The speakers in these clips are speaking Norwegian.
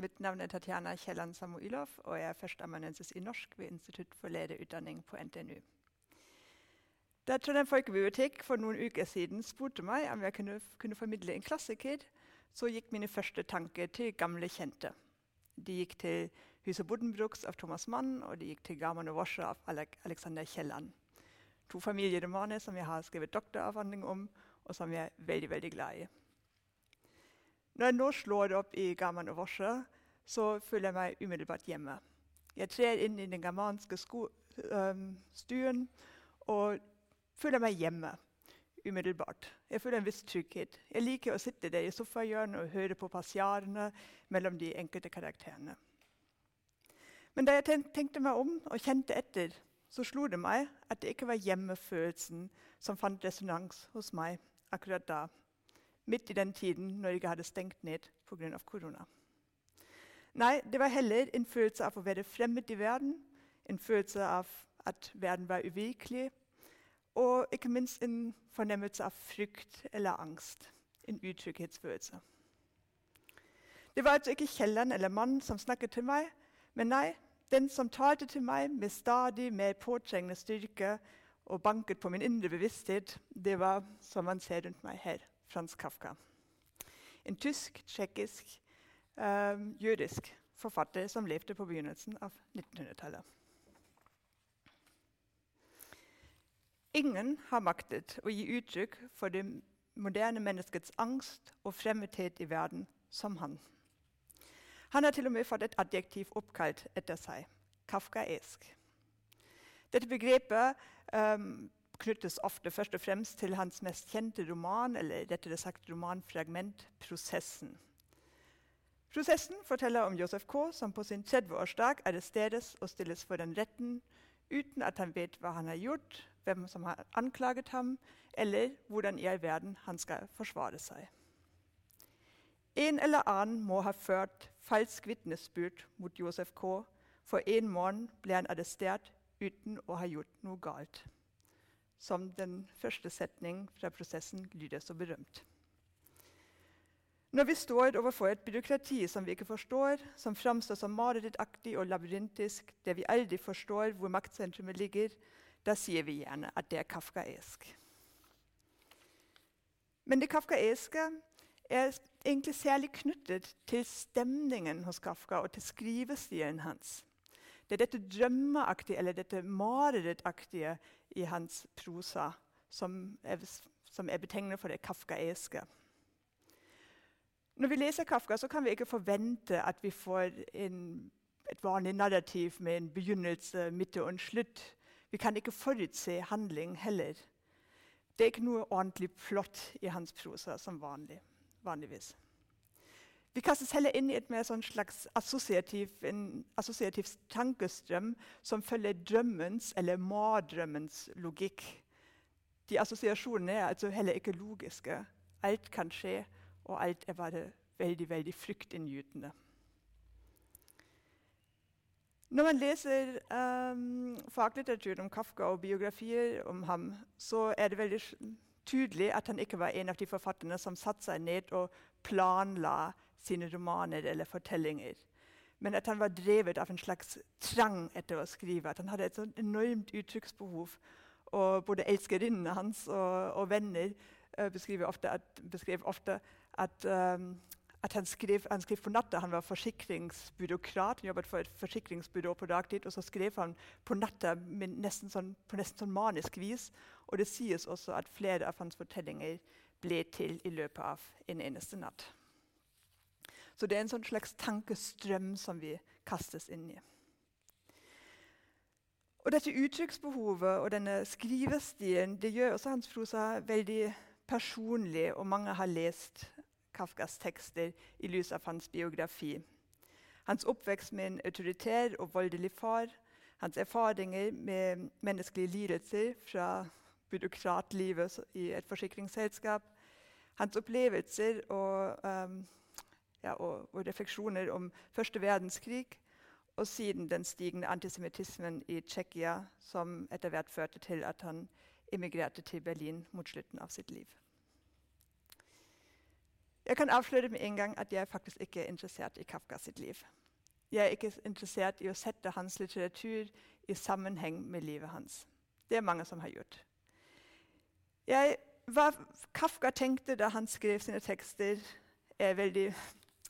Mitt navn er Tatjana Kielland Samuilov, og jeg er førsteamanuensis i norsk ved Institutt for lederutdanning på NTNU. Da Trondheim folkebibliotek for noen uker siden spurte meg om jeg kunne, kunne, formidle en klassiker, så gikk mine første tanker til gamle kjente. De gikk til Huset Buddenbrooks av Thomas Mann, og de gikk til Garman og Washer av Alexander Kielland. To familieromaner som jeg har skrevet doktoravhandling om, og som jeg er veldig, veldig glad i. Når jeg nå slår opp i Gaman og Vosje, så føler jeg meg umiddelbart hjemme. Jeg trer inn i den germanske um, stuen og føler meg hjemme umiddelbart. Jeg føler en viss trygghet. Jeg liker å sitte der i sofahjørnet og høre på passiarene mellom de enkelte karakterene. Men da jeg tenkte meg om og kjente etter, så slo det meg at det ikke var hjemmefølelsen som fant resonans hos meg akkurat da. Midt i den tiden Norge hadde stengt ned pga. korona. Nei, det var heller en følelse av å være fremmed i verden, en følelse av at verden var uvirkelig, og ikke minst en fornemmelse av frykt eller angst. En utrygghetsfølelse. Det var altså ikke kjelleren eller mannen som snakket til meg, men nei, den som talte til meg med stadig mer påtrengende styrke og banket på min indre bevissthet, det var, som man ser rundt meg her, Frans Kafka. En tysk, tsjekkisk, øh, jødisk forfatter som levde på begynnelsen av 1900-tallet. Ingen har maktet å gi uttrykk for det moderne menneskets angst og fremmedhet i verden som han. Han har til og med fått et adjektiv oppkalt etter seg kafkaesk. Dette begrepet um, knyttes ofte først og fremst til hans mest kjente roman, eller rettere sagt romanfragment 'Prosessen'. Prosessen forteller om Josef K., som på sin 30-årsdag arresteres og stilles for retten uten at han vet hva han har gjort, hvem som har anklaget ham, eller hvordan i all verden han skal forsvare seg. En eller annen må ha ført falsk vitnesbyrd mot Josef K., for en morgen ble han arrestert uten å ha gjort noe galt. Som den første setning fra prosessen lyder så berømt. Når vi står overfor et byråkrati som vi ikke forstår, som framstår som marerittaktig og labyrintisk, der vi aldri forstår hvor maktsentrumet ligger, da sier vi gjerne at det er kafkaesk. Men det kafkaeske er egentlig særlig knyttet til stemningen hos Kafka og til skrivestilen hans. Det er dette drømmeaktige eller dette marerittaktige i hans prosa som er, som er betegnet for det kafkaeske. Når vi leser Kafka, så kan vi ikke forvente at vi får en, et vanlig narrativ med en begynnelse, midte og en slutt. Vi kan ikke forutse handling heller. Det er ikke noe ordentlig plott i hans prosa som vanlig, vanligvis. Vi kastes heller inn i et mer sånn slags assosiativ, en assosiativ tankestrøm som følger drømmens eller mardrømmens logikk. De assosiasjonene er altså heller ikke logiske. Alt kan skje og alt er bare veldig, veldig fryktinngytende. Når man leser um, faglitteratur om Kafka og biografier om ham, så er det veldig tydelig at han ikke var en av de forfatterne som satte seg ned og planla sine romaner eller fortellinger. Men at han var drevet av en slags trang etter å skrive. At han hadde et sånt enormt uttrykksbehov. Og både elskerinnene hans og, og venner uh, beskrev ofte at, beskrev ofte at, um, at han, skrev, han, skrev, på natta. Han var forsikringsbyråkrat. Han jobbet for et forsikringsbyrå på dagtid. Og så skrev han på natta nesten sånn, på nesten sånn manisk vis. Og det sies også at flere av hans fortellinger ble til i løpet av en eneste natt. Så det er en sånn slags tankestrøm som vi kastes inn i. Og Dette uttrykksbehovet og denne skrivestilen det gjør også hans prosa veldig personlig, og mange har lest Kafkas tekster i lys av hans biografi. Hans oppvekst med en autoritær og voldelig far, hans erfaringer med menneskelige lidelser fra byråkratlivet i et forsikringsselskap, hans opplevelser og, um, ja, og, og, refleksjoner om første verdenskrig, og siden den stigende antisemittismen i Tsjekkia, som etter hvert førte til at han emigrerte til Berlin mot slutten av sitt liv. Jeg kan avsløre med en gang at jeg faktisk ikke er interessert i Kafka sitt liv. Jeg er ikke interessert i å sette hans litteratur i sammenheng med livet hans. Det er mange som har gjort. Jeg, hva Kafka tenkte da han skrev sine tekster, er veldig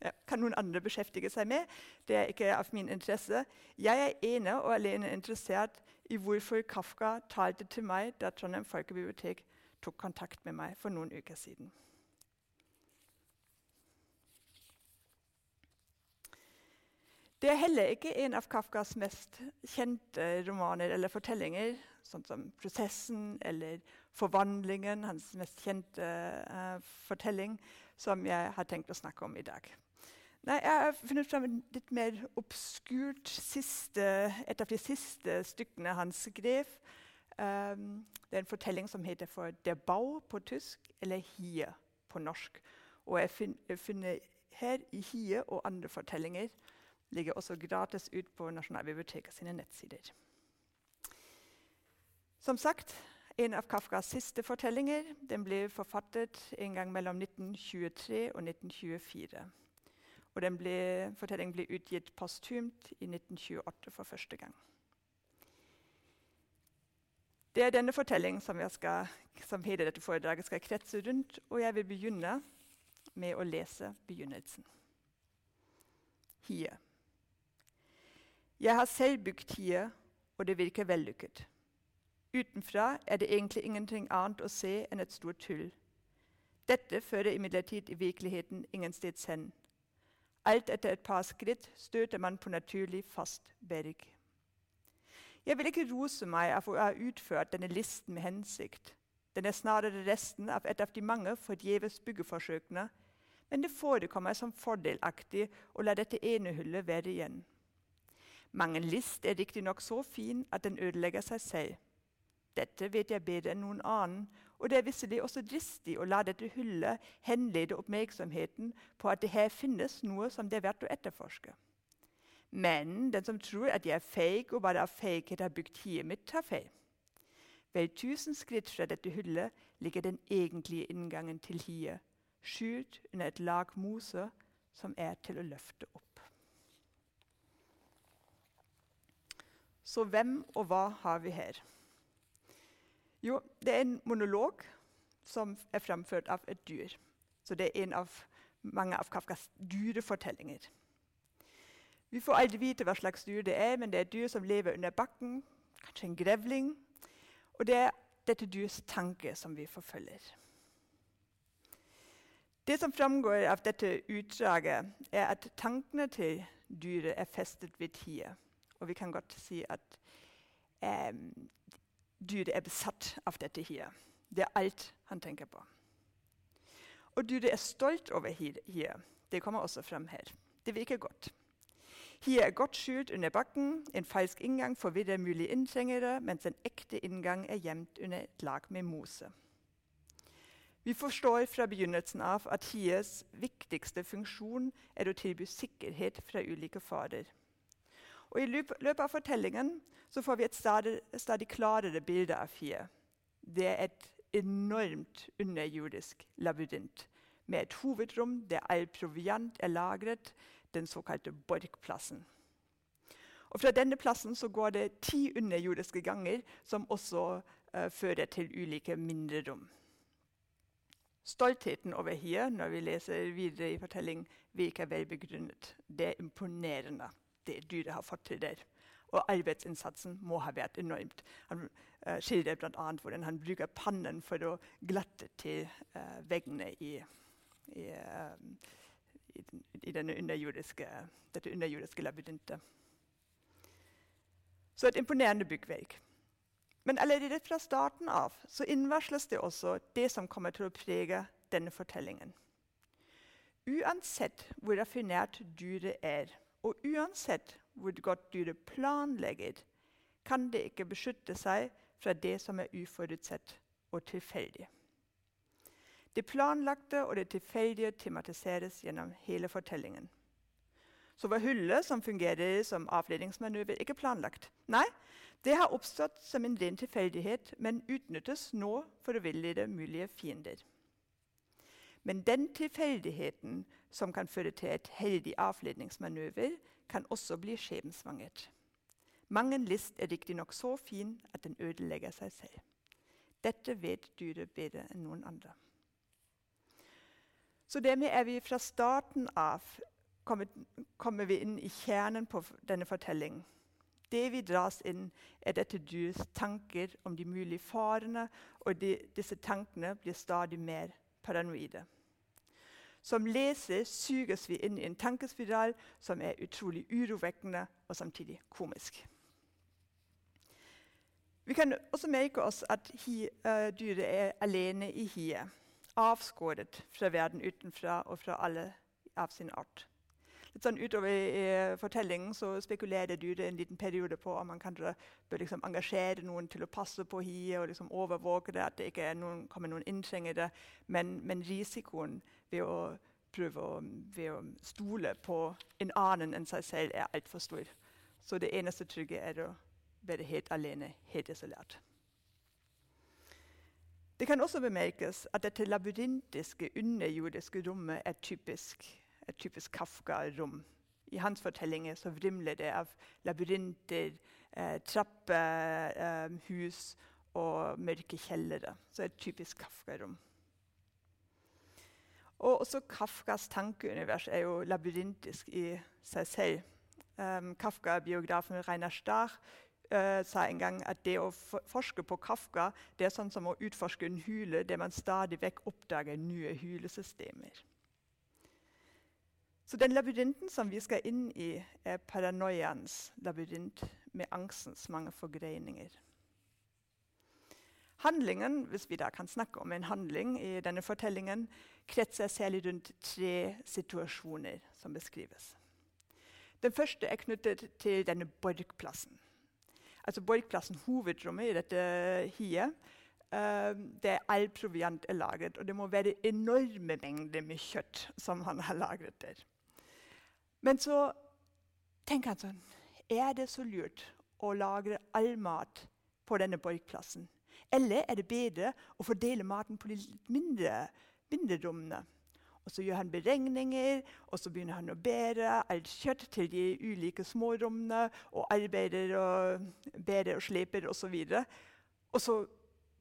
ja, kan noen andre beskjeftige seg med. Det er ikke av min interesse. Jeg er ene og alene interessert i hvorfor Kafka talte til meg da Trondheim folkebibliotek tok kontakt med meg for noen uker siden. Det er heller ikke en av Kafkas mest kjente romaner eller fortellinger, sånn som 'Prosessen' eller 'Forvandlingen', hans mest kjente uh, fortelling, som jeg har tenkt å snakke om i dag. Nei, jeg har funnet fram et litt mer obskurt siste, et av de siste stykkene han skrev. Um, det er en fortelling som heter for 'Der Bau' på tysk, eller 'Hie' på norsk. Og jeg finner her i 'Hie' og andre fortellinger ligger også gratis ut på Nasjonalbiblioteket sine nettsider. Som sagt, en av Kafkas siste fortellinger den ble forfattet en gang mellom 1923 og 1924. Og den ble, fortellingen ble utgitt postumt i 1928 for første gang. Det er denne fortellingen som, skal, som hele dette foredraget skal kretse rundt, og jeg vil begynne med å lese begynnelsen. Hie. Jeg har selv bygd Hie, og det virker vellykket. Utenfra er det egentlig ingenting annet å se enn et stort hull. Dette fører imidlertid i virkeligheten ingensteds hen. Alt etter et par skritt støter man på naturlig fast berg. Jeg vil ikke rose meg av å ha utført denne listen med hensikt. Den er snarere resten av et av de mange forgjeves byggeforsøkene, men det forekommer som fordelaktig å la dette ene hullet være igjen. Mange list er riktignok så fin at den ødelegger seg selv. Dette vet jeg bedre enn noen annen, og det er visselig også dristig å la dette hullet henlede oppmerksomheten på at det her finnes noe som det er verdt å etterforske. Men den som tror at jeg er feig og bare av feighet har bygd hiet mitt, tar feil. Vel tusen skritt fra dette hullet ligger den egentlige inngangen til hiet, skjult under et lag mose som er til å løfte opp. Så hvem og hva har vi her? Jo, det er en monolog som er fremført av et dyr. Så det er en av mange av Kafkas dyrefortellinger. Vi får aldri vite hva slags dyr det er, men det er et dyr som lever under bakken, kanskje en grevling. Og det er dette dyrs tanke som vi forfølger. Det som framgår av dette utdraget, er at tankene til dyret er festet ved tida. Og vi kan godt si at um, Dyret er besatt av dette hier. Det er alt han tenker på. Og dyret er stolt over hier. Det kommer også frem her. Det virker godt. Hier er godt skjult under bakken. En falsk inngang forvirrer mulige inntrengere, mens en ekte inngang er gjemt under et lag med mose. Vi forstår fra begynnelsen av at hiers viktigste funksjon er å tilby sikkerhet fra ulike farer. Og I løpet av fortellingen så får vi et stadig, stadig klarere bilde av Fie. Det er et enormt underjordisk labyrint med et hovedrom der all proviant er lagret, den såkalte Borgplassen. Og Fra denne plassen så går det ti underjordiske ganger, som også uh, fører til ulike mindre rom. Stoltheten over Hie når vi leser videre i fortelling, virker velbegrunnet. Det er imponerende det dyret har fått til der. Og arbeidsinnsatsen må ha vært enormt. Han uh, skildrer bl.a. hvordan han bruker pannen for å glatte til uh, veggene i, i, uh, i, i dette underjordiske labyrintet. Så et imponerende byggverk. Men allerede fra starten av så innvarsles det også det som kommer til å prege denne fortellingen. Uansett hvor raffinert dyret er, og uansett hvor godt dyret planlegger, kan det ikke beskytte seg fra det som er uforutsett og tilfeldig. Det planlagte og det tilfeldige tematiseres gjennom hele fortellingen. Så var hullet som fungerer som avledningsmanøver, ikke planlagt. Nei, det har oppstått som en ren tilfeldighet, men utnyttes nå for å villede mulige fiender. Men den tilfeldigheten som kan føre til et heldig avledningsmanøver, kan også bli skjebnesvangert. Mangen list er riktignok så fin at den ødelegger seg selv. Dette vet dyret bedre enn noen andre. Så dermed er vi fra starten av kommet, kommer vi inn i kjernen på denne fortellingen. Det vi dras inn, er dette dyrets tanker om de mulige farene, og de, disse tankene blir stadig mer paranoide. Som leser suges vi inn i en tankespiral som er utrolig urovekkende og samtidig komisk. Vi kan også merke oss at hi, uh, dyret er alene i hiet avskåret fra verden utenfra og fra alle av sin art. Litt sånn Utover i fortellingen så spekulerer dyret en liten periode på om man kan bør liksom engasjere noen til å passe på hiet og liksom overvåke det, at det ikke noen, kommer noen inntrengere. Men, men, risikoen ved å prøve å, ved å stole på en annen enn seg selv er altfor stor. Så det eneste trygge er å være helt alene, helt isolert. Det kan også bemerkes at dette labyrintiske, underjordiske rommet er typisk, et typisk Kafka-rom. I hans fortellinger så vrimler det av labyrinter, eh, trapper, eh, og mørke kjellere. Så et typisk Kafka-rom. Og også Kafkas tankeunivers er jo labyrintisk i seg selv. Um, Kafka-biografen Reinar Starr uh, sa en gang at det å forske på Kafka det er sånn som å utforske en hule der man stadig vekk oppdager nye hulesystemer. Så den labyrinten som vi skal inn i, er paranoiaens labyrint med angstens mange forgreininger. Handlingen hvis vi da kan snakke om en handling i denne fortellingen, kretser særlig rundt tre situasjoner som beskrives. Den første er knyttet til denne borgplassen altså Borgplassen, hovedrommet i dette hiet, uh, der all proviant er lagret. Og det må være enorme mengder med kjøtt som han har lagret der. Men så tenker han sånn Er det så lurt å lagre all mat på denne borgplassen? Eller er det bedre å fordele maten på de litt mindre, mindre rommene? Og Så gjør han beregninger, og så begynner han å bære alt kjøtt til de ulike smårommene. Og arbeider og bærer og sleper osv. Og så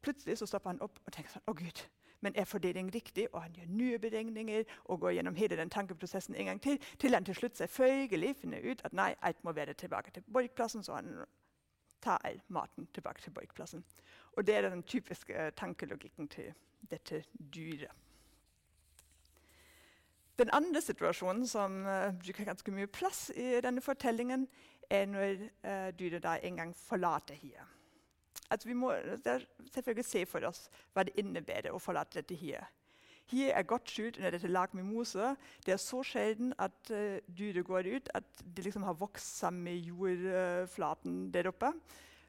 plutselig så stopper han opp og tenker sånn Å, Gud, men er fordeling riktig? Og han gjør nye beregninger og går gjennom hele den tankeprosessen en gang til, til han til slutt selvfølgelig finner ut at nei, alt må være tilbake til borgplassen. Så han tar maten tilbake til borgplassen. Og det er den typiske tankelogikken til dette dyret. Den andre situasjonen som uh, bruker ganske mye plass i denne fortellingen, er når uh, dyret da en gang forlater hiet. Altså, vi må selvfølgelig se for oss hva det innebærer å forlate dette hiet. Hiet er godt skjult under dette lag med mose. Det er så sjelden at uh, dyret går ut at det liksom har vokst sammen jordflaten der oppe.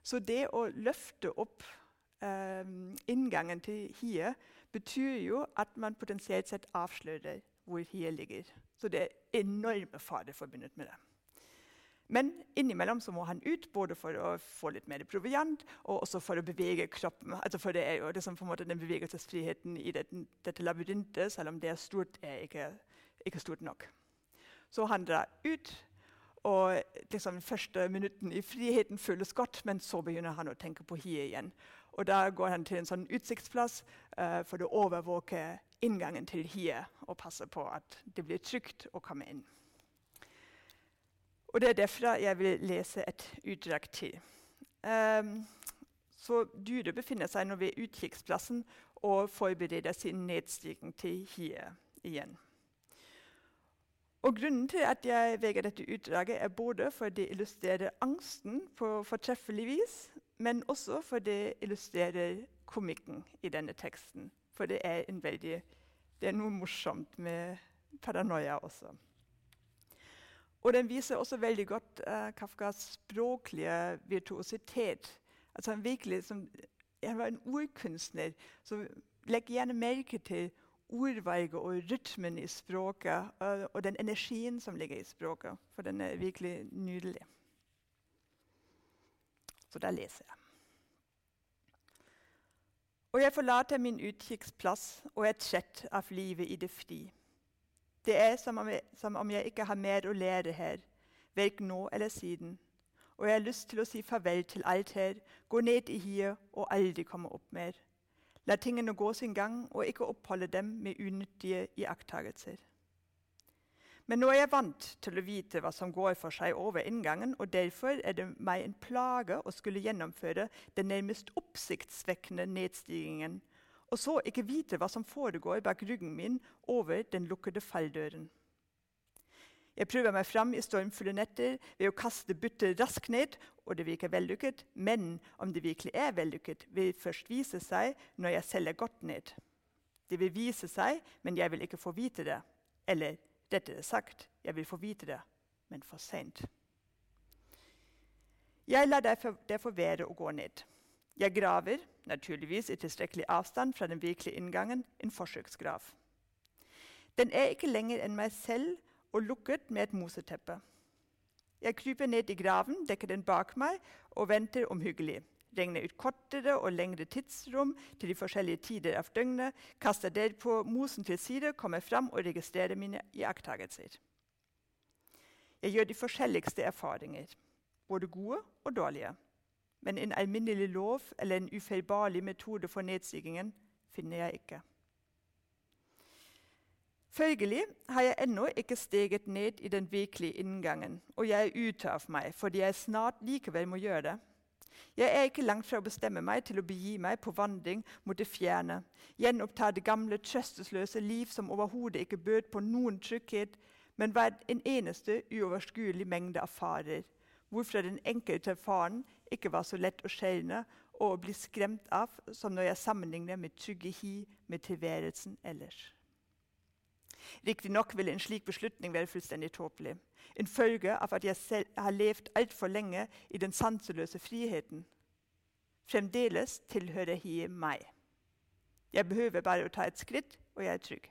Så det å løfte opp inngangen til hiet betyr jo at man potensielt sett avslører hvor hiet ligger. Så det er enorme farer forbundet med det. Men innimellom så må han ut, både for å få litt mer proviant og også for å bevege kroppen. Altså for Det er jo det som på en måte den bevegelsesfriheten i dette, dette labyrintet, selv om det er stort, er ikke, ikke stort nok. Så han drar ut, og liksom første minutten i friheten føles godt, men så begynner han å tenke på hiet igjen. Og Da går han til en sånn utsiktsplass uh, for å overvåke inngangen til hiet og passe på at det blir trygt å komme inn. Og Det er derfra jeg vil lese et utdrag til. Um, så Dyret befinner seg nå ved utkikksplassen og forbereder sin nedstigning til hiet igjen. Og Grunnen til at jeg veger dette utdraget, er både for det illustrerer angsten på fortreffelig vis, men også for det illustrerer komikken i denne teksten. For det er, veldig, det er noe morsomt med paranoia også. Og den viser også veldig godt uh, Kafkas språklige virtuositet. Altså han, virkelig, som, han var en ordkunstner. Så legg gjerne merke til ordvalget og rytmen i språket uh, og den energien som ligger i språket. For den er virkelig nydelig. Så da leser jeg. Og jeg forlater min utkikksplass og er trett av livet i det fri. Det er som om, jeg, som om jeg ikke har mer å lære her, verken nå eller siden. Og jeg har lyst til å si farvel til alt her, gå ned i hiet og aldri komme opp mer. La tingene gå sin gang og ikke oppholde dem med unyttige iakttagelser. Men nå er jeg vant til å vite hva som går for seg over inngangen, og derfor er det meg en plage å skulle gjennomføre den nærmest oppsiktsvekkende nedstigningen, og så ikke vite hva som foregår bak ryggen min over den lukkede falldøren. Jeg prøver meg fram i stormfulle netter ved å kaste byttet raskt ned, og det virker vellykket, men om det virkelig er vellykket, vil først vise seg når jeg selv er gått ned. Det vil vise seg, men jeg vil ikke få vite det. Eller rettere sagt, jeg vil få vite det, men for seint. Jeg lar derfor være å gå ned. Jeg graver, naturligvis i tilstrekkelig avstand fra den virkelige inngangen, en forsøksgrav. Den er ikke lenger enn meg selv og lukket med et moseteppe. Jeg kryper ned i graven, dekker den bak meg og venter omhyggelig. Regner ut kortere og lengre tidsrom til de forskjellige tider av døgnet, kaster derpå mosen til side, kommer fram og registrerer mine iakttagelser. Jeg gjør de forskjelligste erfaringer, både gode og dårlige. Men en alminnelig lov eller en ufeilbarlig metode for nedstigningen finner jeg ikke. Følgelig har jeg ennå ikke steget ned i den virkelige inngangen, og jeg er ute av meg fordi jeg snart likevel må gjøre det. Jeg er ikke langt fra å bestemme meg til å begi meg på vandring mot det fjerne, gjenoppta det gamle, trøstesløse liv som overhodet ikke bød på noen trygghet, men var en eneste uoverskuelig mengde av farer, hvorfra den enkelte faren ikke var så lett å skjelne og å bli skremt av som når jeg sammenligner med trygge hi med tilværelsen ellers. Riktignok ville en slik beslutning være fullstendig tåpelig. En følge av at jeg selv har levd altfor lenge i den sanseløse friheten. Fremdeles tilhører hiet meg. Jeg behøver bare å ta et skritt, og jeg er trygg.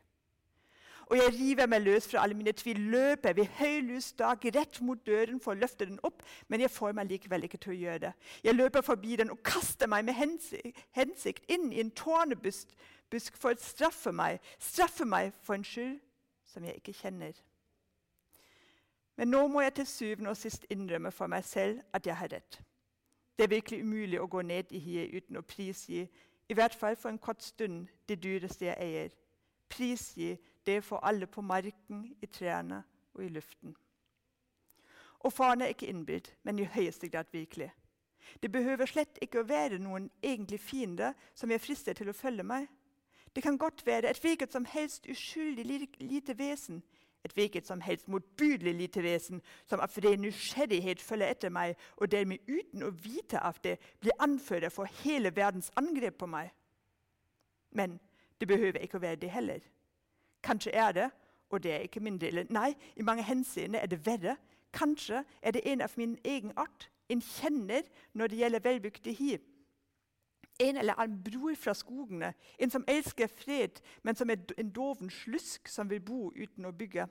Og jeg river meg løs fra alle mine tvil, løper ved høylys dag rett mot døren for å løfte den opp, men jeg får meg likevel ikke til å gjøre det. Jeg løper forbi den og kaster meg med hensikt inn i en tårnebusk for å straffe meg, straffe meg for en skyld som jeg ikke kjenner. Men nå må jeg til syvende og sist innrømme for meg selv at jeg har rett. Det er virkelig umulig å gå ned i hiet uten å prisgi, i hvert fall for en kort stund, det dyreste jeg eier. Prisgi det for alle på marken, i trærne og i luften. Og faren er ikke innbilt, men i høyeste grad virkelig. Det behøver slett ikke å være noen egentlig fiende som jeg frister til å følge meg. Det kan godt være et hvilket som helst uskyldig lite vesen, et hvilket som helst motbydelig lite vesen som av ren nysgjerrighet følger etter meg, og dermed uten å vite av det blir anfører for hele verdens angrep på meg. Men det behøver ikke å være det heller. Kanskje er det, og det er ikke min del, nei, i mange henseender er det verre. Kanskje er det en av min egen art, en kjenner når det gjelder velbygde hi. en eller annen bror fra skogene, en som elsker fred, men som er en doven slusk som vil bo uten å bygge.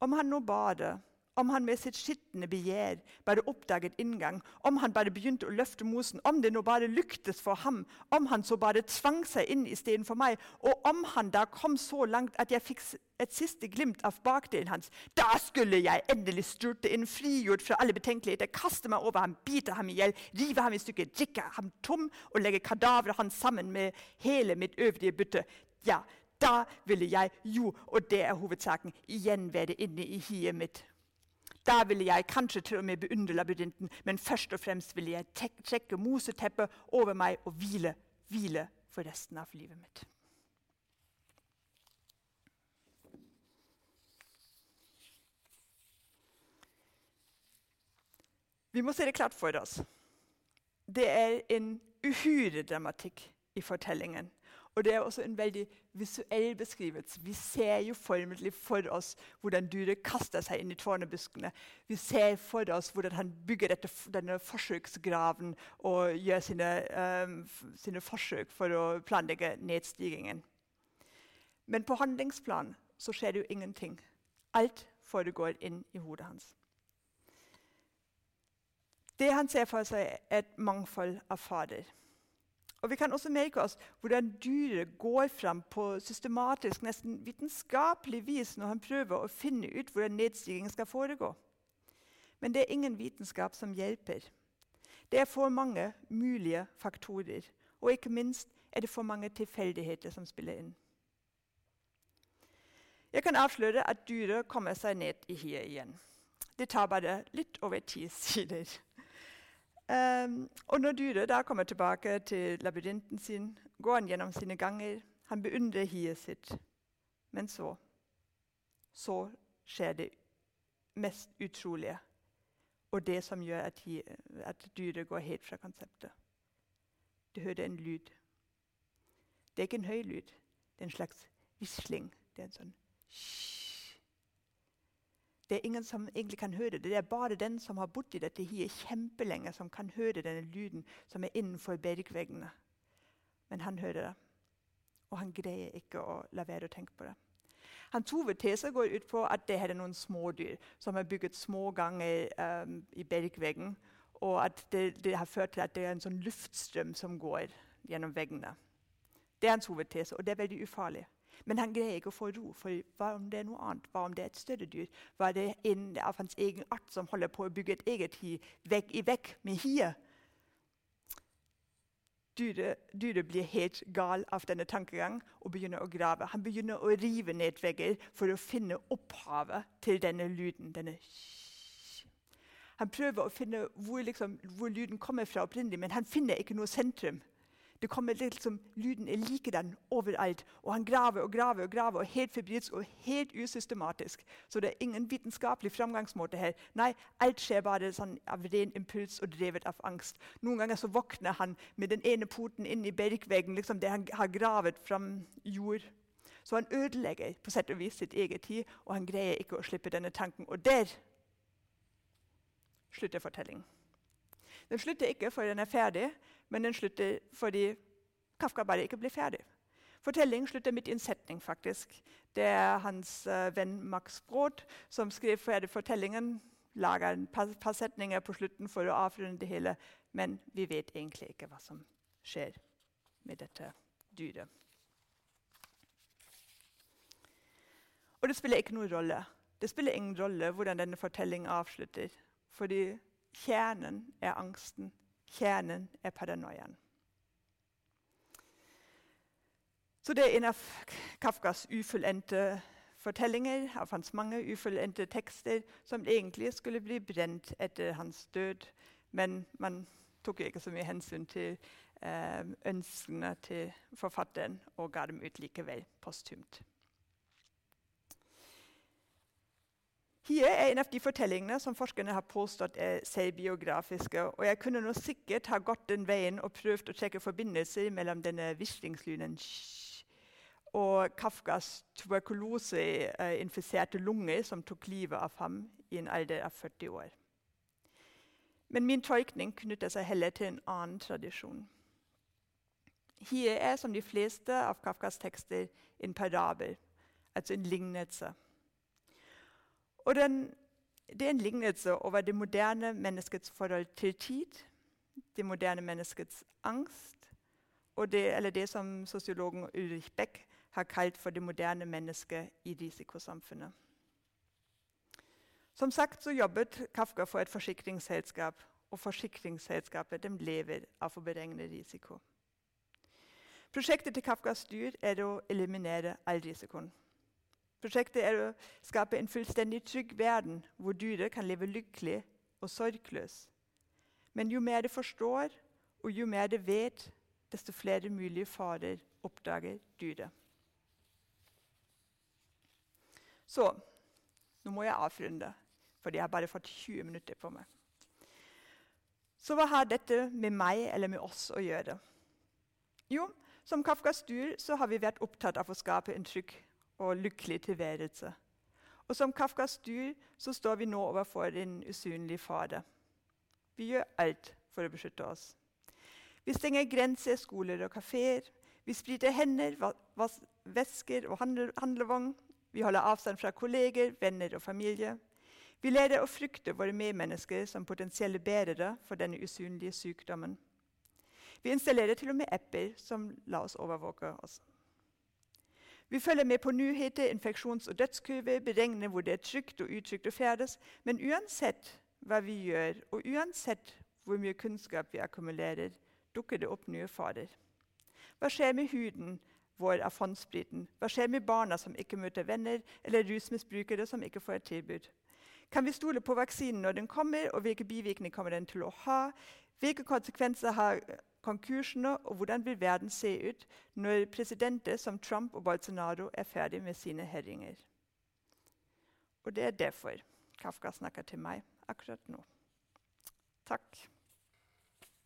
Om han nå bader, om han med sitt skitne begjær bare oppdaget inngang, om han bare begynte å løfte mosen, om det nå bare lyktes for ham, om han så bare tvang seg inn istedenfor meg, og om han da kom så langt at jeg fikk et siste glimt av bakdelen hans, da skulle jeg endelig styrte inn, frigjort fra alle betenkeligheter, kaste meg over ham, bite ham i hjel, rive ham i stykker, drikke ham tom og legge kadaveret hans sammen med hele mitt øvrige bytte. Ja, da ville jeg jo, og det er hovedsaken, igjen være inne i hiet mitt. Da ville jeg kanskje til og med beundre labyrinten, men først og fremst ville jeg trekke moseteppet over meg og hvile, hvile for resten av livet mitt. Vi må se det klart for oss. Det er en uhyre dramatikk i fortellingen. Og det er også en veldig visuell beskrivelse. Vi ser jo formelig for oss hvordan dyret kaster seg inn i tårnebuskene. Vi ser for oss hvordan han bygger dette, denne forsøksgraven og gjør sine, um, sine, forsøk for å planlegge nedstigningen. Men på handlingsplan så skjer det jo ingenting. Alt foregår inn i hodet hans. Det han ser for seg, er et mangfold av fader. Og Vi kan også merke oss hvordan dyret går fram på systematisk, nesten vitenskapelig vis når han prøver å finne ut hvordan nedstigningen skal foregå. Men det er ingen vitenskap som hjelper. Det er for mange mulige faktorer, og ikke minst er det for mange tilfeldigheter som spiller inn. Jeg kan avsløre at dyret kommer seg ned i hiet igjen. Det tar bare litt over ti sider. Um, og når dyret da kommer tilbake til labyrinten sin, går han gjennom sine ganger. Han beundrer hiet sitt. Men så så skjer det mest utrolige, og det som gjør at, at dyret går helt fra konseptet. Du hører en lyd. Det er ikke en høy lyd. Det er en slags visling. Det er en sånn det er ingen som egentlig kan høre det. Det er bare den som har bodd i dette hiet kjempelenge, som kan høre denne lyden som er innenfor bergveggene. Men han hører det, og han greier ikke å la være å tenke på det. Hans hovedtese går ut på at det er noen smådyr som har bygget små ganger um, i bergveggen, og at det, det, har ført til at det er en sånn luftstrøm som går gjennom veggene. Det er hans hovedtese, og det er veldig ufarlig. Men han greier ikke å få ro. For hva om det er noe annet? Hva om det er et større dyr? Hva er det en av hans egen art som holder på å bygge et eget hi vekk i vekk med hiet? Dyret, dyre blir helt gal av denne tankegang og begynner å grave. Han begynner å rive ned vegger for å finne opphavet til denne lyden. Denne han prøver å finne hvor, liksom, hvor lyden kommer fra opprinnelig, men han finner ikke noe sentrum. Det kommer liksom, Lyden er like den overalt. Og han graver og graver og graver, og helt febrilsk og helt usystematisk. Så det er ingen vitenskapelig framgangsmåte her. Nei, Alt skjer bare sånn av ren impuls og drevet av angst. Noen ganger så våkner han med den ene poten inn i bergveggen, liksom det han har gravet fram jord. Så han ødelegger på sett og vis sitt eget tid, og han greier ikke å slippe denne tanken. Og der slutter fortellingen. Den slutter ikke før den er ferdig, men den slutter fordi Kafka bare ikke blir ferdig. Fortellingen slutter midt i en setning. faktisk. Det er hans uh, venn Max Brod som skrev ferdig fortellingen. Lager et par, par, setninger på slutten for å avrunde det hele. Men vi vet egentlig ikke hva som skjer med dette dyret. Og det spiller ikke noen rolle. Det spiller ingen rolle hvordan denne fortellingen avslutter. Fordi kjernen er angsten Kjernen er paranoiaen. Så det er en av Kafkas ufullendte fortellinger, av hans mange ufullendte tekster, som egentlig skulle bli brent etter hans død. Men man tok ikke så mye hensyn til eh, ønskene til forfatteren og ga dem ut likevel posthumt. Hier er en av de fortellingene som forskerne har påstått er selvbiografiske. og Jeg kunne nå sikkert ha gått den veien og prøvd å trekke forbindelser mellom denne vislingslynen og Kafkas tuberkuloseinfiserte lunger som tok livet av ham i en alder av 40 år. Men min tolkning knytter seg heller til en annen tradisjon. Hier er, som de fleste av Kafkas tekster, en parabel, altså en lignelse. Og den, det er en lignelse over det moderne menneskets forhold til tid, det moderne menneskets angst, det, eller det som sosiologen Ulrich Beck har kalt for det moderne mennesket i risikosamfunnet. Som sagt så jobbet Kafka for et forsikringsselskap, og forsikringsselskapet lever av å beregne risiko. Prosjektet til Kafkas dyr er å eliminere all risikoen. Prosjektet er å skape en fullstendig trygg verden hvor dyret kan leve lykkelig og sorgløs. Men jo mer det forstår, og jo mer det vet, desto flere mulige farer oppdager dyret. Så nå må jeg avrunde, for jeg har bare fått 20 minutter på meg. Så hva har dette med meg eller med oss å gjøre? Jo, som Kafkas dyr så har vi vært opptatt av å skape en trygg og lykkelig tilværelse. Og som Kafkas dyr så står vi nå overfor en usynlig fader. Vi gjør alt for å beskytte oss. Vi stenger grenser, skoler og kafeer. Vi spriter hender, væsker og handlevogn. Vi holder avstand fra kolleger, venner og familie. Vi lærer å frykte våre medmennesker som potensielle bærere for denne usynlige sykdommen. Vi installerer til og med apper som lar oss overvåke oss. Vi følger med på nyheter, infeksjons- og dødskurver, beregner hvor det er trygt og utrygt å ferdes. Men uansett hva vi gjør, og uansett hvor mye kunnskap vi akkumulerer, dukker det opp nye farer. Hva skjer med huden vår av fondspriten? Hva skjer med barna som ikke møter venner, eller rusmisbrukere som ikke får et tilbud? Kan vi stole på vaksinen når den kommer, og hvilke bivirkninger kommer den til å ha? Hvilke konsekvenser har konkursene, og hvordan vil verden se ut når presidenter som Trump og Bolsonaro er ferdig med sine herringer? Og det er derfor Kafka snakker til meg akkurat nå. Takk.